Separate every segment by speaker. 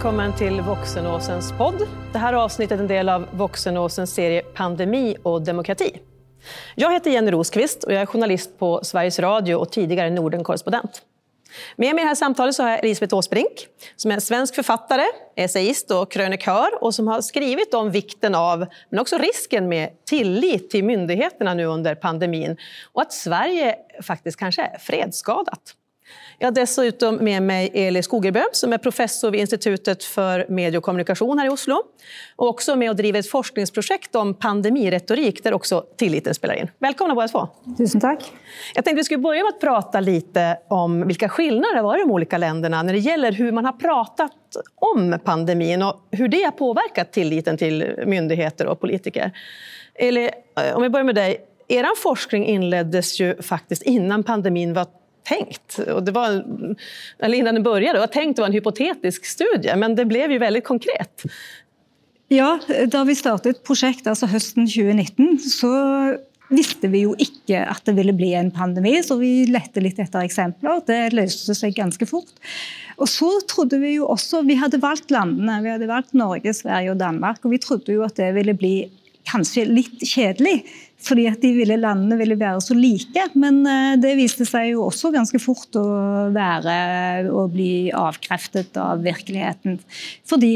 Speaker 1: välkommen till Voxenåsens podd. Det här avsnittet är en del av Voxenåsens serie Pandemi och demokrati. Jag heter Jenny Rosqvist och jag är journalist på Sveriges Radio och tidigare Nordenkorrespondent. Med mig i det här samtalet så har jag Elisabeth Åsbrink som är en svensk författare, essayist och krönikör och som har skrivit om vikten av, men också risken med tillit till myndigheterna nu under pandemin och att Sverige faktiskt kanske är fredsskadat. Jag har dessutom med mig Eli Skogerbø som är professor vid Institutet för medie och kommunikation här i Oslo. Och också med och driver ett forskningsprojekt om pandemiretorik där också tilliten spelar in. Välkomna båda två.
Speaker 2: Tusen tack.
Speaker 1: Jag tänkte vi skulle börja med att prata lite om vilka skillnader det var i de olika länderna när det gäller hur man har pratat om pandemin och hur det har påverkat tilliten till myndigheter och politiker. Eli, om vi börjar med dig. Er forskning inleddes ju faktiskt innan pandemin var tänkt. Och det var, eller innan den började, det var tänkt att vara en hypotetisk studie, men det blev ju väldigt konkret.
Speaker 2: Ja, da vi startet prosjektet, altså høsten 2019, så visste vi jo ikke at det ville bli en pandemi, så vi lette litt etter eksempler. Det løste seg ganske fort. Og så trodde Vi jo også, vi hadde valgt landene, vi hadde valgt Norge, Sverige og Danmark. og Vi trodde jo at det ville bli kanskje litt kjedelig fordi at de ville, landene ville være så like. Men eh, det viste seg jo også ganske fort å være å bli avkreftet av virkeligheten. Fordi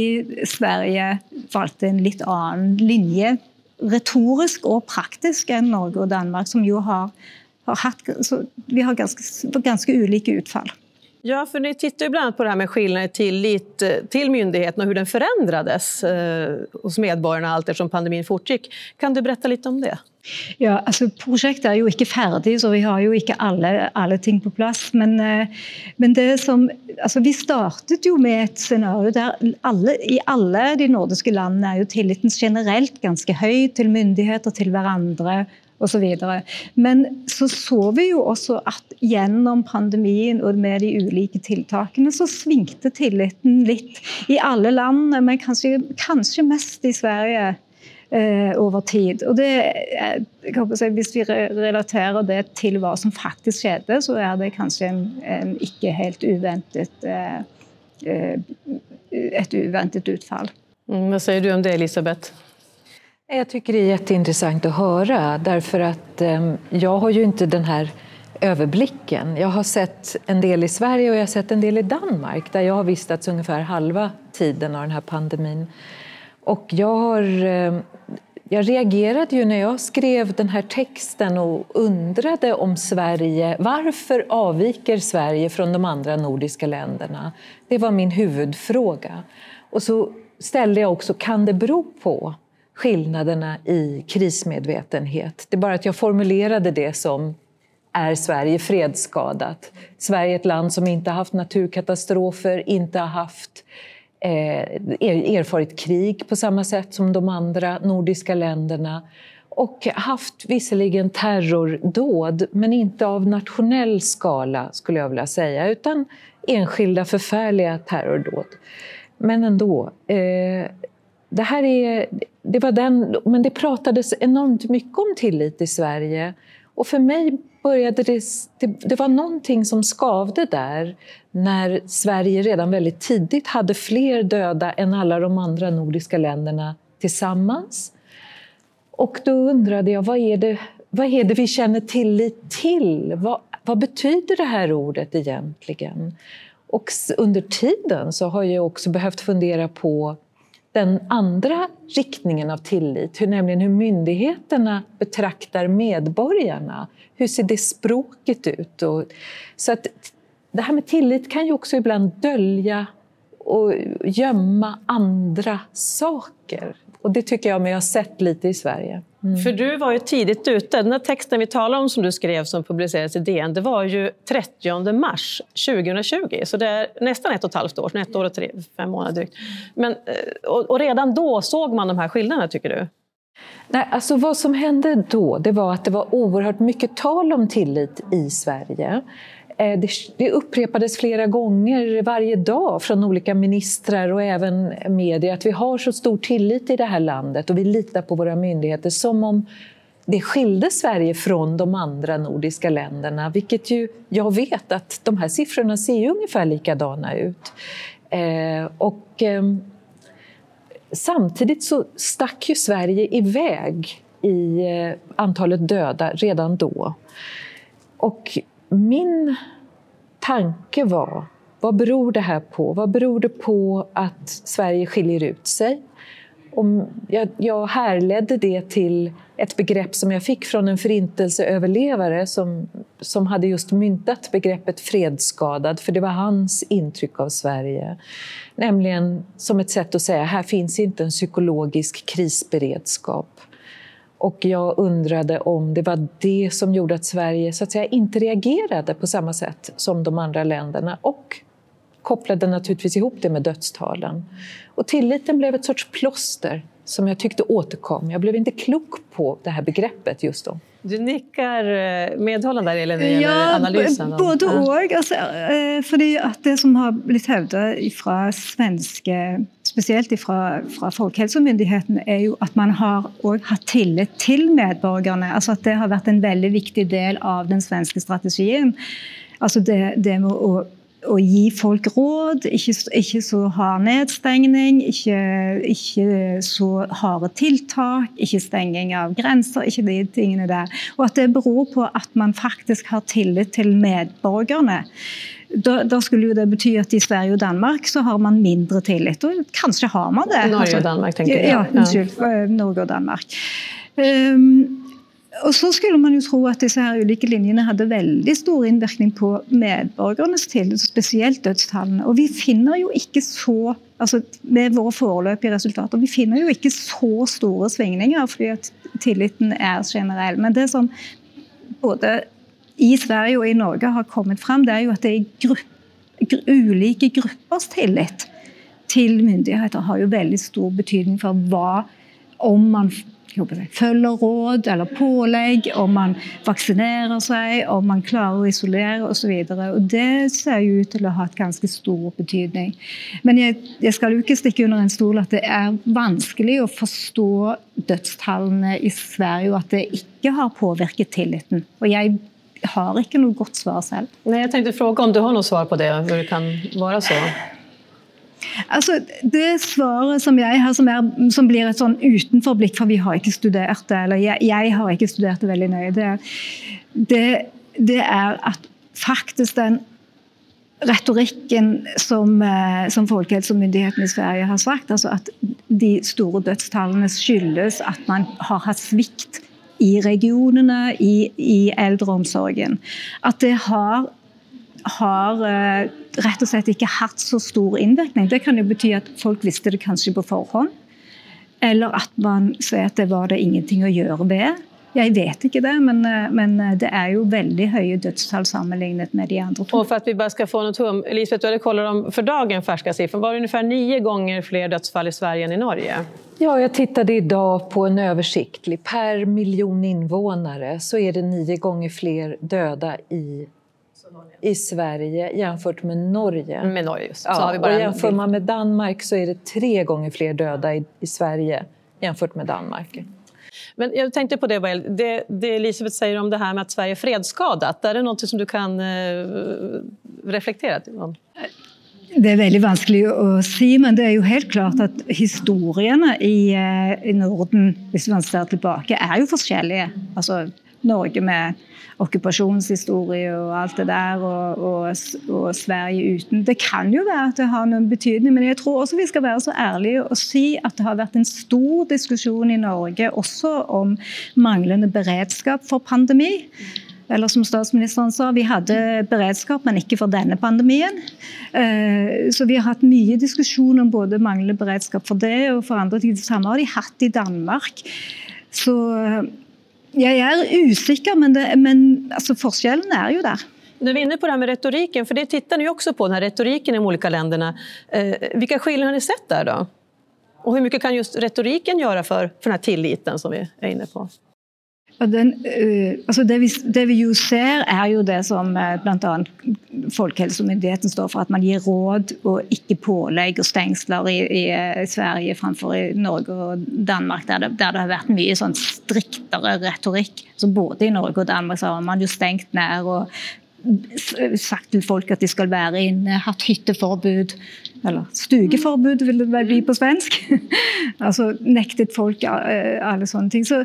Speaker 2: Sverige valgte en litt annen linje, retorisk og praktisk, enn Norge og Danmark, som jo har, har hatt Vi har ganske, ganske ulike utfall.
Speaker 1: Ja, för ni tittar ju bland annat på det här med skillnader i tillit till myndigheten och hur den förändrades eh, hos medborgarna allt eftersom pandemin fortgick. Kan du berätta lite om det?
Speaker 2: Ja, altså Prosjektet er jo ikke ferdig, så vi har jo ikke alle, alle ting på plass. Men, eh, men, det som, altså vi startet jo med et scenario der alle, i alle de nordiske landene er jo tilliten generelt ganske høy til myndigheter, til hverandre osv. Men så så vi jo også at gjennom pandemien og med de ulike tiltakene, så svingte tilliten litt i alle land, men kanskje, kanskje mest i Sverige eh, over tid. Og det, eh, si, hvis vi relaterer det til hva som faktisk skjedde, så er det kanskje en, en ikke helt uventet eh, et uventet utfall.
Speaker 1: Mm, hva vad säger du om det, Elisabeth?
Speaker 3: Jag tycker det är jätteintressant att höra därför att eh, jag har ju inte den här överblicken. Jag har sett en del i Sverige och jag har sett en del i Danmark där jag har vistats ungefär halva tiden av den här pandemin. Och jag, har, eh, jag reagerade ju när jag skrev den här texten och undrade om Sverige, varför avviker Sverige från de andra nordiska länderna? Det var min huvudfråga. Och så ställde jag också, kan det bero på skillnaderna i krismedvetenhet. Det är bara att jag formulerade det som är Sverige fredsskadat? Sverige är ett land som inte har haft naturkatastrofer, inte har haft eh, erfarit krig på samma sätt som de andra nordiska länderna och haft visserligen terrordåd, men inte av nationell skala skulle jag vilja säga, utan enskilda förfärliga terrordåd. Men ändå. Eh, det här är, det var den, men det pratades enormt mycket om tillit i Sverige. Och för mig började det, det, det var någonting som skavde där när Sverige redan väldigt tidigt hade fler döda än alla de andra nordiska länderna tillsammans. Och då undrade jag, vad är det, vad är det vi känner tillit till? Vad, vad betyder det här ordet egentligen? Och under tiden så har jag också behövt fundera på den andra riktningen av tillit, hur, nämligen hur myndigheterna betraktar medborgarna. Hur ser det språket ut? Och, så att det här med tillit kan ju också ibland dölja och gömma andra saker. Och det tycker jag mig ha sett lite i Sverige.
Speaker 1: Mm. För du var ju tidigt ute. Den texten vi talar om som du skrev som publicerades i DN, det var ju 30 mars 2020. Så det är nästan ett och ett halvt år sedan, ett år och tre, fem månader drygt. Men, eh, och, och redan då såg man de här skillnaderna, tycker du?
Speaker 3: Nej, alltså vad som hände då det var att det var oerhört mycket tal om tillit i Sverige. Eh, det, det upprepades flera gånger varje dag från olika ministrar och även medier att vi har så stor tillit i det här landet och vi litar på våra myndigheter som om det skilde Sverige från de andra nordiska länderna, vilket ju jag vet att de här siffrorna ser ju ungefär likadana ut. Eh, och eh, samtidigt så stack ju Sverige iväg i eh, antalet döda redan då. Och min tanke var, vad beror det här på? Vad beror det på att Sverige skiljer ut sig? Och jag, jag härledde det till ett begrepp som jag fick från en förintelseöverlevare som, som hade just myntat begreppet fredsskadad, för det var hans intryck av Sverige. Nämligen som ett sätt att säga, här finns inte en psykologisk krisberedskap. Och jag undrade om det var det som gjorde att Sverige så att säga, inte reagerade på samma sätt som de andra länderna och kopplade naturligtvis ihop det med dödstalen. Och tilliten blev ett sorts plåster som jag tyckte återkom. Jag blev inte klok på det här begreppet just då.
Speaker 1: Du nickar eh, medhållande där, Elin, när ja, analysen.
Speaker 2: Ja, både och. Altså, eh, fordi at det som har blitt hevdet fra svenske Spesielt fra, fra Folkehelsemyndigheten, er jo at man har hatt tillit til medborgerne. Altså at det har vært en veldig viktig del av den svenske strategien. Altså det, det med å å gi folk råd. Ikke, ikke så hard nedstengning, ikke, ikke, så harde tiltak, ikke stenging av grenser. Ikke de tingene der. Og at det beror på at man faktisk har tillit til medborgerne. Da, da, skulle jo det bety at i Sverige og Danmark så har man mindre tillit. Og kanskje har man det.
Speaker 1: Norge og Danmark, tenker
Speaker 2: jeg. Ja, unnskyld. Ja. Norge og Danmark. Um, och så skulle man ju tro att disse her ulike linjene hadde veldig stor innvirkning på medborgernes tillit, spesielt dødstallene. Og vi finner jo ikke så altså Med våre foreløpige resultater vi finner jo ikke så store svingninger, fordi at tilliten er generell. Men det som både i Sverige og i Norge har kommet fram, det er jo at det er grupp, ulike gruppers tillit til myndigheter har jo veldig stor betydning for hva om man Följer råd eller pålägg, om man vaccinerar sig, om man klarar att isolera och så vidare. Och Det ser ju ut till att ha ett ganska stor betydning. Men jag, jag ska inte sticka under en stol att det är vanskligt att förstå dödstalen i Sverige, och att det inte har påverkat tilliten. Och jag har inte något gott svar själv.
Speaker 1: Nej, jag tänkte fråga om du har något svar på det, hur det kan vara så?
Speaker 2: Altså, det svaret som jeg har, som, er, som blir et sånn utenforblikk, for vi har ikke studert det, eller jeg, jeg har ikke studert det veldig nøye, det, det, det er at faktisk den retorikken som, eh, som Folkhälsomyndigheten i Sverige har sagt, altså at de store dødstallene skyldes at man har hatt svikt i regionene, i, i eldreomsorgen. At det har har eh, rett og slett ikke hatt så stor innvirkning. Det kan jo bety at folk visste det kanskje på forhånd. Eller at man sier at det var det ingenting å gjøre ved. Jeg vet ikke det, men, eh, men, eh, det er jo veldig høye dødstall sammenlignet med de andre
Speaker 1: to. Og for at vi bare skal få noe tom, Elisabeth, du hadde kollat om for dagen ferska siffror. Var det ungefär nio ganger flere dødsfall i Sverige enn i Norge?
Speaker 3: Ja, jag tittade idag på en översiktlig. Per miljon invånare så är det nio gånger fler döda i i Sverige jämfört med Norge.
Speaker 1: Med Norge, just.
Speaker 3: Ja, så har vi bara och jämför man med Danmark så är det tre gånger fler döda i, i Sverige jämfört med Danmark.
Speaker 1: Men jag tänkte på det, det, det Elisabeth säger om det här med att Sverige är fredsskadat. Är det något som du kan eh, reflektera om?
Speaker 2: Det er veldig vanskelig å si, men det er jo helt klart at historiene i, eh, i Norden hvis man ser tilbake, er jo forskjellige. Altså, Norge med okkupasjonshistorie och allt det där och, och, och Sverige utan. Det kan ju vara att det har någon betydelse, men jag tror också vi ska vara så ärliga och säga att det har varit en stor diskussion i Norge också om manglande beredskap för pandemi. Eller som statsministern sa, vi hade beredskap, men inte för denna pandemin. Eh, så vi har haft mycket diskussion om både manglande beredskap för det och för andra ting. Det har de haft i Danmark. Så jag är osäker, men, det, men alltså, forskjellen är ju där.
Speaker 1: Du är inne på det här med retoriken, för det tittar ni också på, den här retoriken i de olika länderna. Eh, vilka skillnader har ni sett där då? Och hur mycket kan just retoriken göra för, för den här tilliten som vi är inne på?
Speaker 2: Den, uh, altså det, vi, det, vi, jo ser, er jo det som eh, uh, bl.a. Folkehelsemyndigheten står for. At man gir råd og ikke pålegg og stengsler i, i, i Sverige framfor i Norge og Danmark, der det, der det har vært mye sånn striktere retorikk. Så både i Norge og Danmark så har man jo stengt ned og sagt til folk at de skal være inne, eh, hatt hytteforbud. Eller stugeforbud, vil det vel bli på svensk. altså nektet folk eh, alle sånne ting. Så,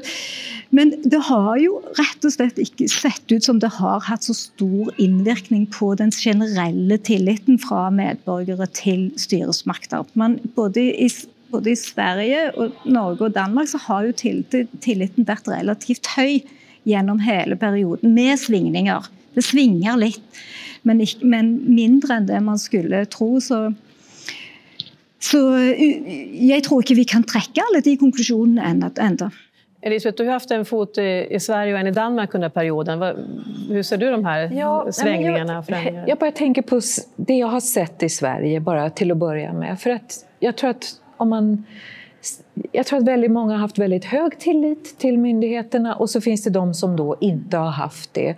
Speaker 2: men det har jo rett og slett ikke sett ut som det har hatt så stor innvirkning på den generelle tilliten fra medborgere til styresmakter. Man, både i både i Sverige, og Norge og Danmark så har jo tilliten vært relativt høy gjennom hele perioden, med svingninger. Det svinger litt, men, ikke, men mindre enn det man skulle tro. Så, så jeg tror ikke vi kan trekke alle de konklusjonene ennå.
Speaker 1: Elisabeth, du har haft en fot i, Sverige och en i Danmark under perioden. Hur ser du de här ja, svängningarna?
Speaker 3: Jag, jag bara tänker på det jag har sett i Sverige, bara till att börja med. För att jag tror att om man jag tror att väldigt många har haft väldigt hög tillit till myndigheterna och så finns det de som då inte har haft det.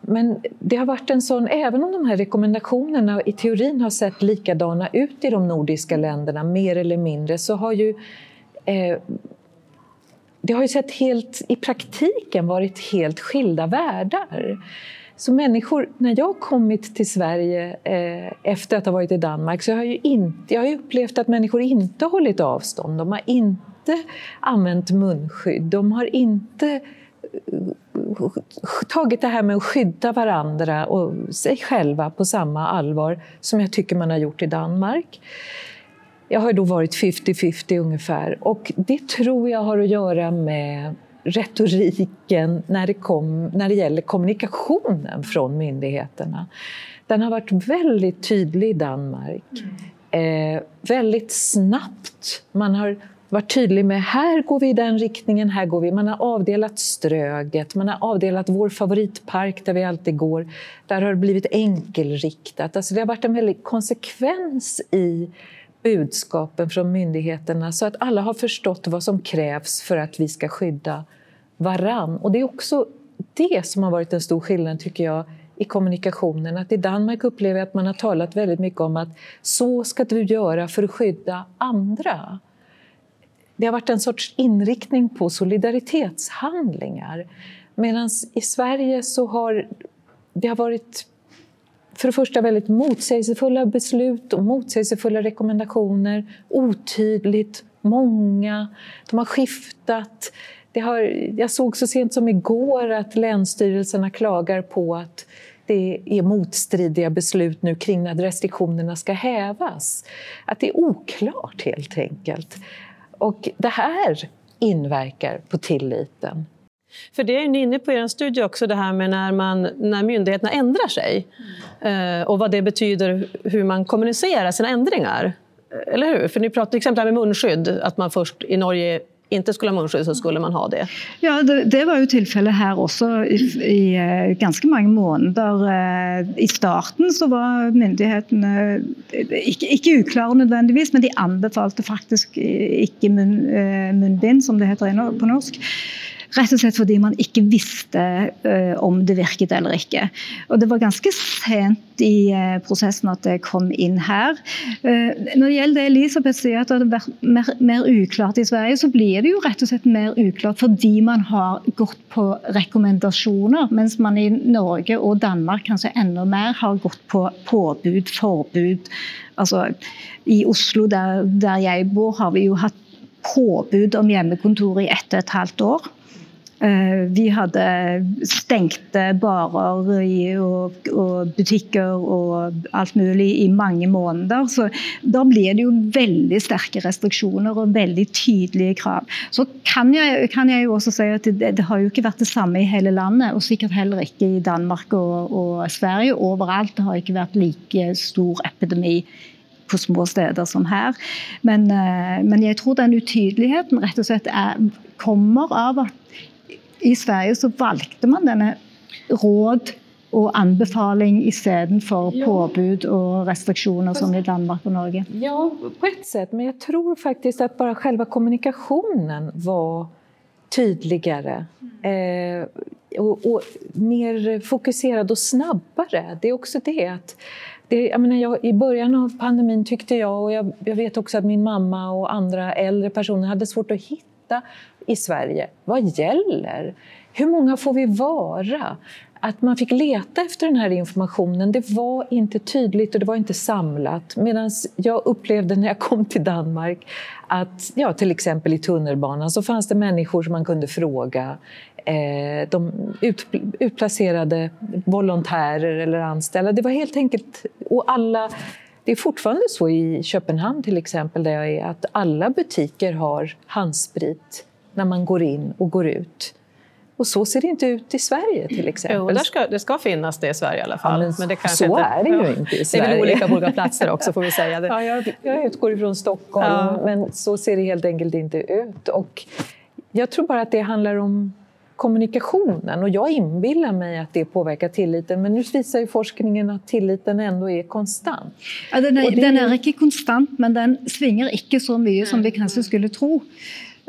Speaker 3: Men det har varit en sån, även om de här rekommendationerna i teorin har sett likadana ut i de nordiska länderna, mer eller mindre, så har ju eh, det har ju sett helt, i praktiken varit helt skilda världar. Så människor, när jag har kommit till Sverige eh, efter att ha varit i Danmark så har jag, ju inte, jag har upplevt att människor inte har hållit avstånd. De har inte använt munskydd. De har inte eh, tagit det här med att skydda varandra och sig själva på samma allvar som jag tycker man har gjort i Danmark. Jag har då varit 50-50 ungefär och det tror jag har att göra med retoriken när det, kom, när det gäller kommunikationen från myndigheterna. Den har varit väldigt tydlig i Danmark. Mm. Eh, väldigt snabbt. Man har varit tydlig med här går vi i den riktningen, här går vi. Man har avdelat Ströget, man har avdelat vår favoritpark där vi alltid går. Där har det blivit enkelriktat. Alltså det har varit en väldig konsekvens i budskapen från myndigheterna så att alla har förstått vad som krävs för att vi ska skydda varann. Och det är också det som har varit en stor skillnad, tycker jag, i kommunikationen. Att I Danmark upplever jag att man har talat väldigt mycket om att så ska du göra för att skydda andra. Det har varit en sorts inriktning på solidaritetshandlingar. Medan i Sverige så har det har varit för det första väldigt motsägelsefulla beslut och motsägelsefulla rekommendationer. Otydligt, många, de har skiftat. Det har, jag såg så sent som igår att länsstyrelserna klagar på att det är motstridiga beslut nu kring när restriktionerna ska hävas. Att det är oklart helt enkelt. Och det här inverkar på tilliten.
Speaker 1: För det är ni inne på i er studie också, det här med när, man, när myndigheterna ändrar sig mm. och vad det betyder hur man kommunicerar sina ändringar. Eh, eller hur? För ni pratar till exempel med munskydd, att man först i Norge inte skulle ha munskydd så skulle man ha det.
Speaker 2: Ja, det, det var ju tillfälle här också i, i eh, ganska många månader. Eh, I starten så var myndigheterna, eh, inte, inte nödvändigtvis, men de anbefalte faktiskt inte mun, munbind, som det heter på norsk. Rett og slett fordi man ikke visste uh, om det virket eller ikke. Og det var ganske sent i uh, prosessen at det kom inn her. Uh, når det gjelder det Elisabeth sier at det har vært mer, mer, uklart i Sverige, så blir det jo rett og slett mer uklart fordi man har gått på rekommendasjoner, mens man i Norge og Danmark kanskje enda mer har gått på påbud, forbud. Altså, I Oslo, der, der jeg bor, har vi jo hatt påbud om hjemmekontor i ett og et halvt år. Eh, vi hade stängda eh, barer och, butiker och allt möjligt i många månader. Så då blir det ju väldigt starka restriktioner och väldigt tydliga krav. Så kan jag, kan jag ju också säga att det, det har ju inte varit detsamma i hela landet och säkert heller inte i Danmark och, och Sverige. Överallt det har inte varit lika stor epidemi på små städer som här. Men, eh, men jag tror den otydligheten rätt och slett är, kommer av att i Sverige så valgte man denne råd och anbefaling istedenfor ja. påbud och restriktioner som i Danmark och Norge?
Speaker 3: Ja, på ett sätt. Men jag tror faktiskt att bara själva kommunikationen var tydligare. Mm. Eh, och, och, mer fokuserad och snabbare. Det är också det att det, jag menar, jag, I början av pandemin tyckte jag, och jag, jag vet också att min mamma och andra äldre personer hade svårt att hitta i Sverige. Vad gäller? Hur många får vi vara? att man fick leta efter den här informationen. Det var inte tydligt och det var inte samlat. Medan jag upplevde när jag kom till Danmark att ja, till exempel i tunnelbanan så fanns det människor som man kunde fråga. Eh, de ut, utplacerade volontärer eller anställda. Det var helt enkelt... Och alla, det är fortfarande så i Köpenhamn till exempel där jag är att alla butiker har handsprit när man går in och går ut. Och så ser det inte ut i Sverige till exempel.
Speaker 1: Jo, där ska, det ska finnas det i Sverige i alla fall.
Speaker 3: Ja, men, men det kanske så inte, är det ju ja, inte i Sverige.
Speaker 1: Det är väl olika på olika platser också får vi säga. Det.
Speaker 3: Ja, jag, jag utgår ifrån Stockholm, ja. men så ser det helt enkelt inte ut. Och jag tror bara att det handlar om kommunikationen och jag inbillar mig att det påverkar tilliten men nu visar ju forskningen att tilliten ändå är konstant.
Speaker 2: Ja, den, är, det... den är inte konstant men den svingar inte så mycket som vi kanske skulle tro.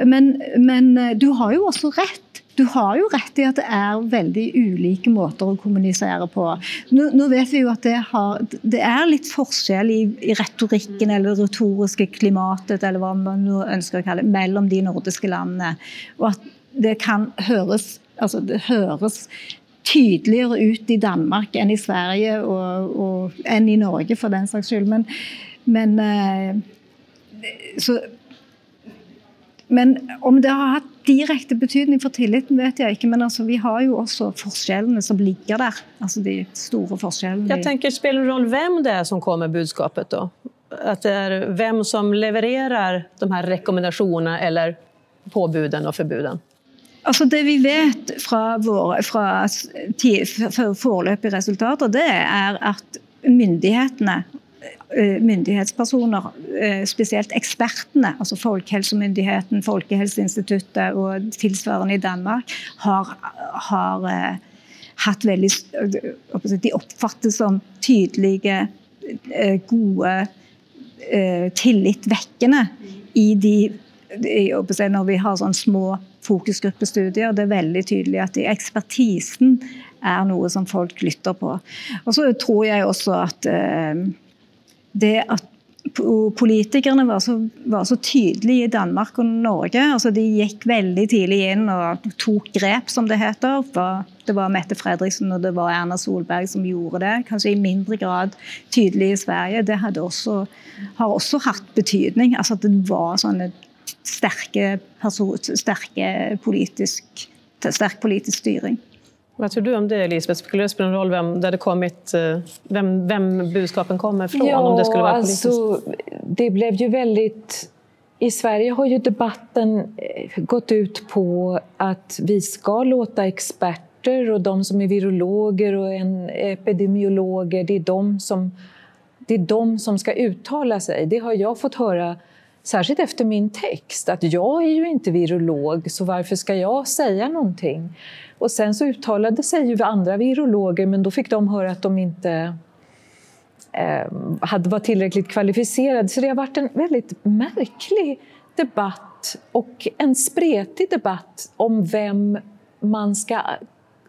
Speaker 2: Men, men eh, du har ju också rätt du har jo rett i at det er veldig ulike måter å kommunisere på. Nå, nå vet vi jo at det, har, det er litt forskjell i, i, retorikken eller retoriske klimatet eller hva man nå ønsker å kalle det, mellom de nordiske landene. Og at det kan høres, altså det høres tydeligere ut i Danmark enn i Sverige og, og enn i Norge, for den saks skyld. Men, men eh, så men om det har hatt direkte betydning for tilliten, vet jeg ikke. Men altså, vi har jo også forskjellene som ligger der. Altså de store forskjellene.
Speaker 1: Jag tänker, spelar det roll vem det är som kommer med budskapet då? Att det är vem som levererar de här rekommendationerna eller påbuden och förbuden?
Speaker 2: Altså det vi vet fra, våre, fra foreløpige resultater, det er at myndighetene Eh, Eh, myndighetspersoner, eh, speciellt spesielt ekspertene, altså Folkehelsemyndigheten, Folkehelseinstituttet og tilsvarende i Danmark, har, har uh, hatt veldig De oppfattes som tydelige, uh, gode, eh, tillitvekkende i de Når vi har sånne små fokusgruppestudier, det er veldig tydelig at ekspertisen er noe som folk lytter på. Og så tror jeg også at det at politikerne var så, var så, tydelige i Danmark og Norge. altså De gikk veldig tidlig inn og tok grep, som det heter. Det var Mette Fredriksen og det var Erna Solberg som gjorde det. Kanskje i mindre grad tydelig i Sverige. Det også, har også hatt betydning. altså at Det var sånne sterke, sterke politisk, sterk politisk styring.
Speaker 1: Vad tror du om det, Elisabeth? Skulle det spela någon roll vem, där det kommit, eh, vem, vem budskapen kommer ifrån?
Speaker 3: Ja,
Speaker 1: om det, skulle vara
Speaker 3: alltså, det blev ju väldigt... I Sverige har ju debatten eh, gått ut på att vi ska låta experter och de som är virologer och en epidemiologer, det är de som, det är de som ska uttala sig. Det har jag fått höra särskilt efter min text, att jag är ju inte virolog, så varför ska jag säga någonting? Och sen så uttalade sig ju andra virologer, men då fick de höra att de inte eh, hade var tillräckligt kvalificerade. Så det har varit en väldigt märklig debatt och en spretig debatt om vem man ska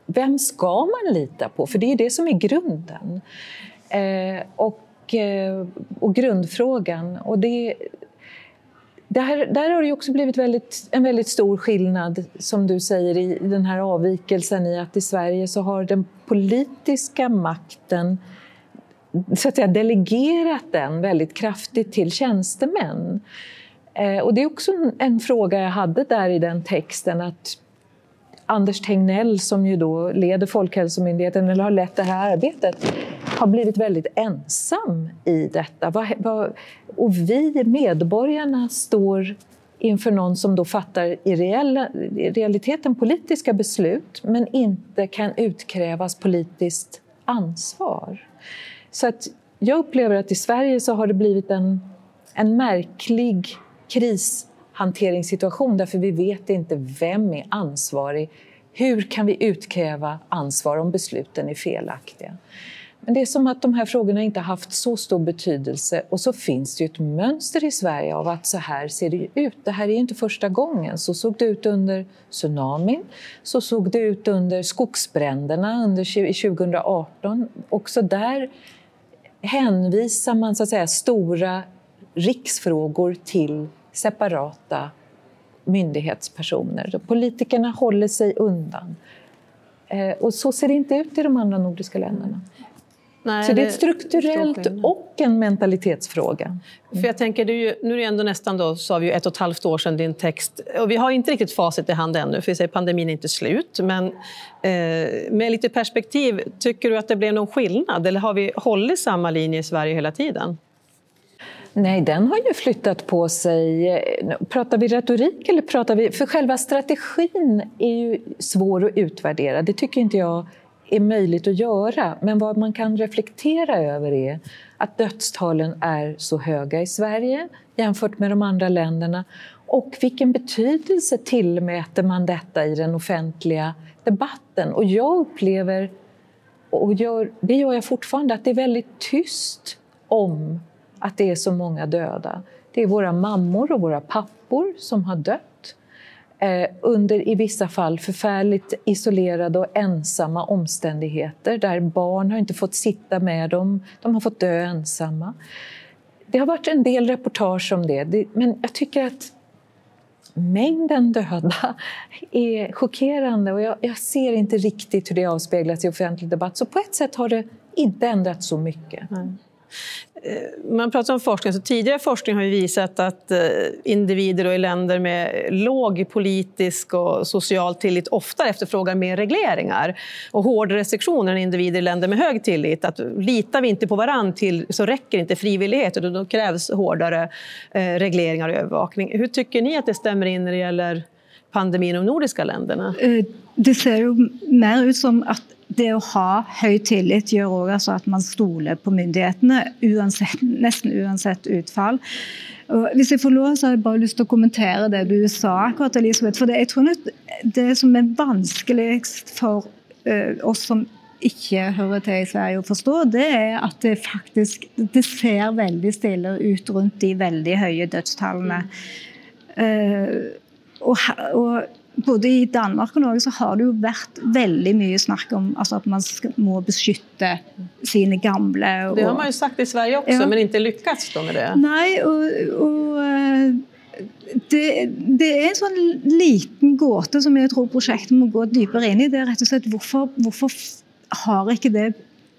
Speaker 3: vem ska man lita på? För det är det som är grunden. Eh, och, eh, och grundfrågan. Och det, där, där har det också blivit väldigt, en väldigt stor skillnad, som du säger, i den här avvikelsen i att i Sverige så har den politiska makten så att säga, delegerat den väldigt kraftigt till tjänstemän. Eh, och det är också en, en, fråga jag hade där i den texten, att Anders Tegnell som ju då leder Folkhälsomyndigheten, eller har lett det här arbetet, har blivit väldigt ensam i detta. Och vi, medborgarna, står inför någon som då fattar i, reella, i realiteten politiska beslut men inte kan utkrävas politiskt ansvar. Så att jag upplever att i Sverige så har det blivit en, en märklig krishanteringssituation därför vi vet inte vem är ansvarig. Hur kan vi utkräva ansvar om besluten är felaktiga? Men det är som att de här frågorna inte haft så stor betydelse och så finns det ju ett mönster i Sverige av att så här ser det ut. Det här är inte första gången. Så såg det ut under tsunamin, så såg det ut under skogsbränderna under 2018. Också där hänvisar man så att säga stora riksfrågor till separata myndighetspersoner. Politikerna håller sig undan. Eh, och så ser det inte ut i de andra nordiska länderna. Nej, så det är ett strukturellt och en mentalitetsfråga.
Speaker 1: För jag tänker, det är ju, nu är det ändå nästan då, sa vi ju ett och ett halvt år sedan din text. Och vi har inte riktigt facit i hand ännu, för vi säger pandemin är inte slut. Men eh, med lite perspektiv, tycker du att det blev någon skillnad? Eller har vi hållit samma linje i Sverige hela tiden?
Speaker 3: Nej, den har ju flyttat på sig. Pratar vi retorik eller pratar vi... För själva strategin är ju svår att utvärdera. Det tycker inte jag är möjligt att göra. Men vad man kan reflektera över är att dödstalen är så höga i Sverige jämfört med de andra länderna. Och vilken betydelse tillmäter man detta i den offentliga debatten? Och jag upplever, och gör, det gör jag fortfarande, att det är väldigt tyst om att det är så många döda. Det är våra mammor och våra pappor som har dött Eh, under i vissa fall förfärligt isolerade och ensamma omständigheter där barn har inte fått sitta med dem, de har fått dö ensamma. Det har varit en del reportage om det, men jag tycker att mängden döda är chockerande och jag, jag, ser inte riktigt hur det avspeglas i offentlig debatt. Så på ett sätt har det inte ändrats så mycket. Mm.
Speaker 1: Eh, man pratar om forskning, så tidigare forskning har ju visat att eh, individer och i länder med låg politisk och social tillit oftare efterfrågar mer regleringar och hårdare restriktioner än individer i länder med hög tillit. Att litar vi inte på varandra till, så räcker inte frivillighet utan då krävs hårdare eh, regleringar och övervakning. Hur tycker ni att det stämmer in när det gäller pandemin i de nordiska länderna?
Speaker 2: Det ser ju mer ut som att det å ha høy tillit gjør òg altså at man stoler på myndighetene uansett, nesten uansett utfall. Og hvis jeg får lov, så har jeg bare lyst til å kommentere det du sa, akkurat, Elisabeth. For det, jeg tror det som er vanskeligst for uh, oss som ikke hører til i Sverige å forstå, det er at det faktisk det ser veldig stille ut rundt de veldig høye dødstallene. Uh, og, og både i Danmark og Norge så har det jo vært veldig mye snakk om altså at man må beskytte sine gamle.
Speaker 1: Og, det har man jo sagt i Sverige også, ja. men ikke lykkes med det.
Speaker 2: Og, og eh, det, det, er en sånn liten gåte som jeg tror prosjektet må gå dypere inn i. Det er rett og slett hvorfor, hvorfor har ikke det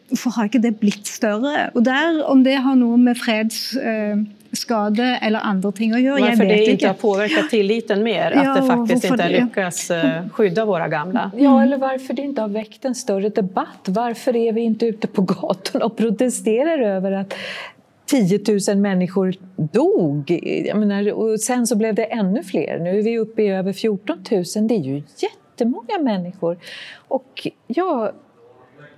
Speaker 2: hvorfor har ikke det blitt større? Og der, Om det har noe med freds... Eh, skade eller andra ting att göra.
Speaker 1: Varför det inte har påverkat tilliten mer, ja, att det faktiskt inte har lyckats eh, skydda våra gamla?
Speaker 3: Ja, eller varför det inte har väckt en större debatt. Varför är vi inte ute på gatorna och protesterar över att 10 000 människor dog. Jag menar, och sen så blev det ännu fler. Nu är vi uppe i över 14 000. Det är ju jättemånga människor. Och ja,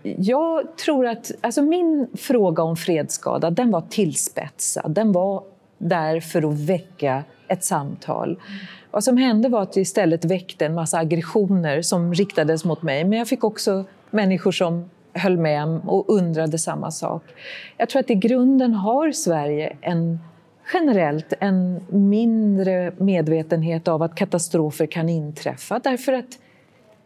Speaker 3: jag tror att alltså min fråga om fredsskada den var tillspetsad. Den var där för att väcka ett samtal. Mm. Vad som hände var att det istället väckte en massa aggressioner som riktades mot mig. Men jag fick också människor som höll med och undrade samma sak. Jag tror att i grunden har Sverige en generellt en mindre medvetenhet av att katastrofer kan inträffa därför att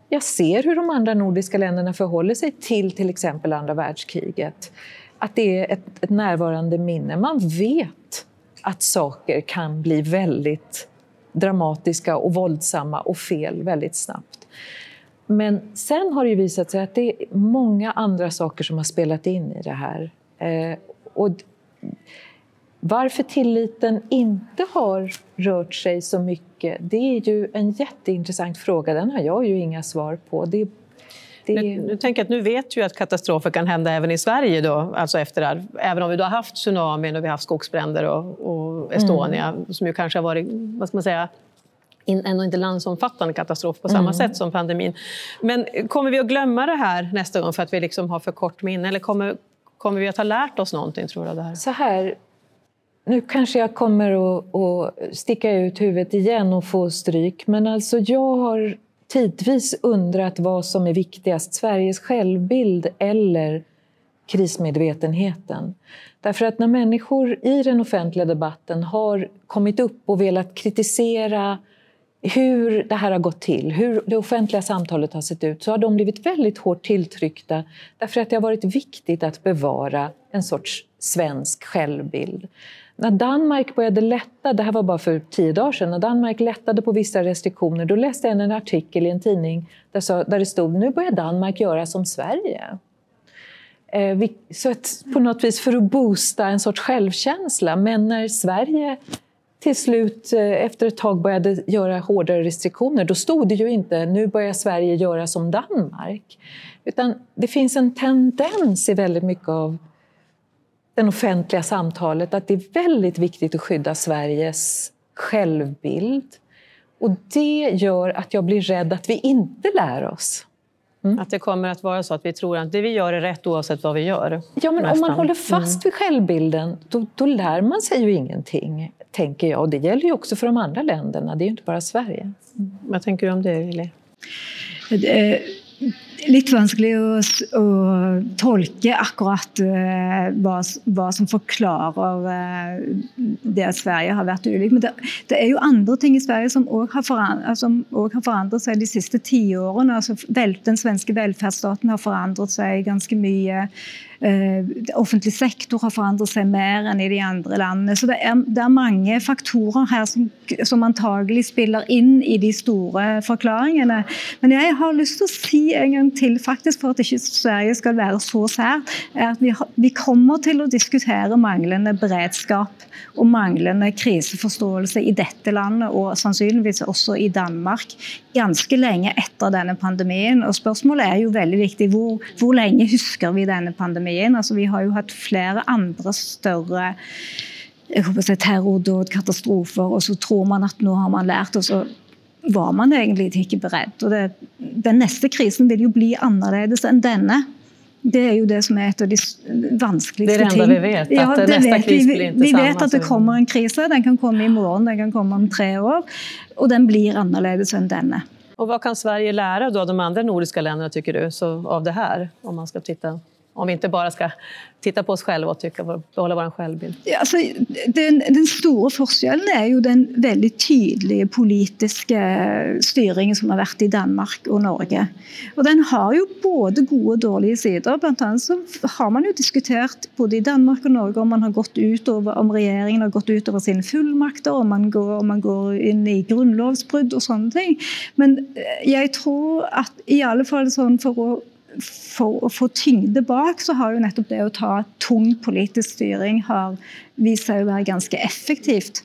Speaker 3: jag ser hur de andra nordiska länderna förhåller sig till till exempel andra världskriget. Att det är ett, ett närvarande minne. Man vet att saker kan bli väldigt dramatiska och våldsamma och fel väldigt snabbt. Men sen har det visat sig att det är många andra saker som har spelat in i det här. Eh, och varför tilliten inte har rört sig så mycket, det är ju en jätteintressant fråga. Den har jag ju inga svar på. Det,
Speaker 1: det... Nu, nu tänker att nu vet ju att katastrofer kan hända även i Sverige då, alltså efter det här. Även om vi då har haft tsunamin och vi har haft skogsbränder och, och Estonia, mm. som ju kanske har varit, vad ska man säga, in, ändå inte landsomfattande katastrof på samma mm. sätt som pandemin. Men kommer vi att glömma det här nästa gång för att vi liksom har för kort minne? Eller kommer, kommer vi att ha lärt oss någonting tror du? Det här?
Speaker 3: Så här, nu kanske jag kommer att, att sticka ut huvudet igen och få stryk, men alltså jag har tidvis undrat vad som är viktigast, Sveriges självbild eller krismedvetenheten. Därför att när människor i den offentliga debatten har kommit upp och velat kritisera hur det här har gått till, hur det offentliga samtalet har sett ut, så har de blivit väldigt hårt tilltryckta därför att det har varit viktigt att bevara en sorts svensk självbild. När Danmark började lätta, det här var bara för tio dagar sedan, när Danmark lättade på vissa restriktioner, då läste jag en artikel i en tidning där, det stod nu börjar Danmark göra som Sverige. Eh, så att på något vis för att boosta en sorts självkänsla. Men när Sverige till slut eh, efter ett tag började göra hårdare restriktioner, då stod det ju inte nu börjar Sverige göra som Danmark. Utan det finns en tendens i väldigt mycket av det offentliga samtalet att det är väldigt viktigt att skydda Sveriges självbild. Och det gör att jag blir rädd att vi inte lär oss.
Speaker 1: Mm. Att det kommer att vara så att vi tror att det vi gör är rätt oavsett vad vi gör.
Speaker 3: Ja, men nästan. om man håller fast mm. vid självbilden, då, då, lär man sig ju ingenting, tänker jag. Och det gäller ju också för de andra länderna, det är ju inte bara Sverige.
Speaker 1: Mm. Vad tänker du om det, Eli?
Speaker 2: Litt vanskelig å, å tolke akkurat eh, uh, hva, hva, som forklarer uh, eh, det at Sverige har vært ulikt. Men det, det, er jo andre ting i Sverige som òg har, eh, har, forandret seg de siste tiårene. Altså, den svenske velferdsstaten har forandret seg ganske mye. Eh, offentlig sektor har forandret seg mer enn i de andre landene. Så det er, det er mange faktorer her som, som antagelig spiller inn i de store forklaringene. Men jeg har lyst til å si en gang til, faktisk for at ikke Sverige skal være så sært, er at vi, vi kommer til å diskutere manglende beredskap og manglende kriseforståelse i dette landet, og sannsynligvis også i Danmark, ganske lenge etter denne pandemien. Og spørsmålet er jo veldig viktig. Hvor, hvor lenge husker vi denne pandemien? Altså, vi har jo hatt flere andre større si, terrordåd, katastrofer, og så tror man at nå har man lært. og så var man egentlig ikke beredt. Og det, den neste krisen vil jo bli annerledes enn denne. Det är ju det som är ett av de vanskeligste
Speaker 1: ting. Det är det enda vi vet, ja, att nästa vet. kris blir inte
Speaker 2: vi, vet att det kommer en kris, den kan komma imorgon, den kan komma om tre år. Och den blir annorlunda än denna.
Speaker 1: Och vad kan Sverige lära då de andra nordiska länderna, tycker du, så, av det här? Om man ska titta om vi inte bara ska titta på oss själva och tycka, behålla vår självbild?
Speaker 2: Ja, alltså, den, den stora forskjellen är ju den väldigt tydliga politiska styrningen som har varit i Danmark och Norge. Och den har ju både goda och dåliga sidor. Bland annat så har man ju diskuterat både i Danmark och Norge om man har gått ut över, om regeringen har gått ut över sina fullmakter, om man går, om man går in i grundlovsbrott och sånt. Men eh, jag tror att i alla fall sån för att for å få tyngde bak, så har jo nettopp det å ta tung politisk styring har vist seg å være ganske effektivt.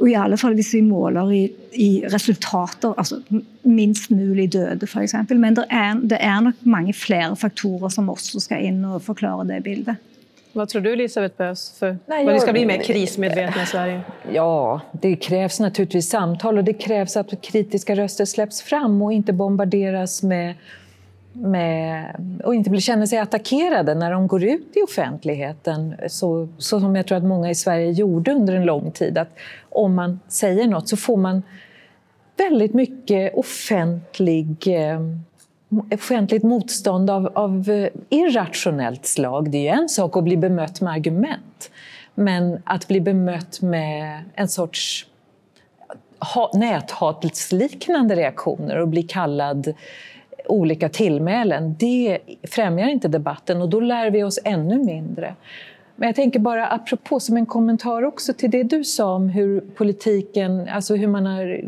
Speaker 2: Og i alle fall hvis vi måler i, i resultater, altså minst mulig døde f.eks. Men det er, det er nok mange flere faktorer som også skal inn og forklare det bildet.
Speaker 1: Vad tror du Elisabeth behövs för att vi ska bli mer krismedvetna i Sverige?
Speaker 3: Ja, det krävs naturligtvis samtal och det krävs att kritiska röster släpps fram och inte bombarderas med med, och inte känner sig attackerade när de går ut i offentligheten. Så, så som jag tror att många i Sverige gjorde under en lång tid. Att om man säger något så får man väldigt mycket offentlig, eh, offentligt motstånd av, av eh, irrationellt slag. Det är ju en sak att bli bemött med argument. Men att bli bemött med en sorts näthatelsliknande reaktioner och bli kallad olika tillmälen, det främjar inte debatten och då lär vi oss ännu mindre. Men jag tänker bara apropå som en kommentar också till det du sa om hur politiken, alltså hur man har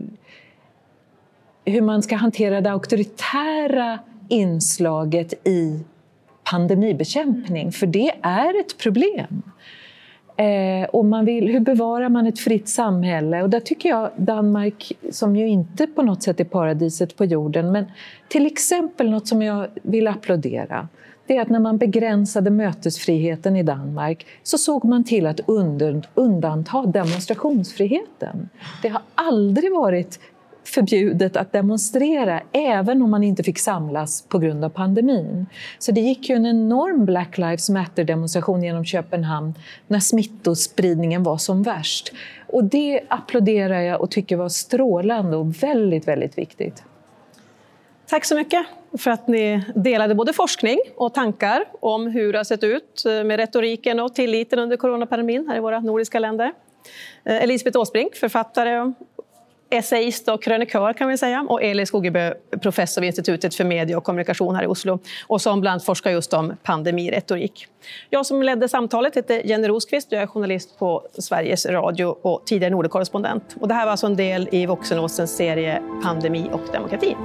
Speaker 3: hur man ska hantera det auktoritära inslaget i pandemibekämpning, för det är ett problem. Eh, och man vill, hur bevarar man ett fritt samhälle? Och där tycker jag Danmark, som ju inte på något sätt är paradiset på jorden, men till exempel något som jag vill applådera, det är att när man begränsade mötesfriheten i Danmark så såg man till att undanta demonstrationsfriheten. Det har aldrig varit förbjudet att demonstrera även om man inte fick samlas på grund av pandemin. Så det gick ju en enorm Black Lives Matter-demonstration genom Köpenhamn när smittospridningen var som värst. Och det applåderar jag och tycker var strålande och väldigt, väldigt viktigt.
Speaker 1: Tack så mycket för att ni delade både forskning och tankar om hur det har sett ut med retoriken och tilliten under coronapandemin här i våra nordiska länder. Eh, Elisabeth Åsbrink, författare essayist och krönikör kan vi säga och Eli Skogebö, professor vid Institutet för media och kommunikation här i Oslo och som bland annat forskar just om pandemiretorik. Jag som ledde samtalet heter Jenny Rosqvist och jag är journalist på Sveriges Radio och tidigare Nordenkorrespondent. Och det här var alltså en del i Voxenåsens serie Pandemi och demokrati.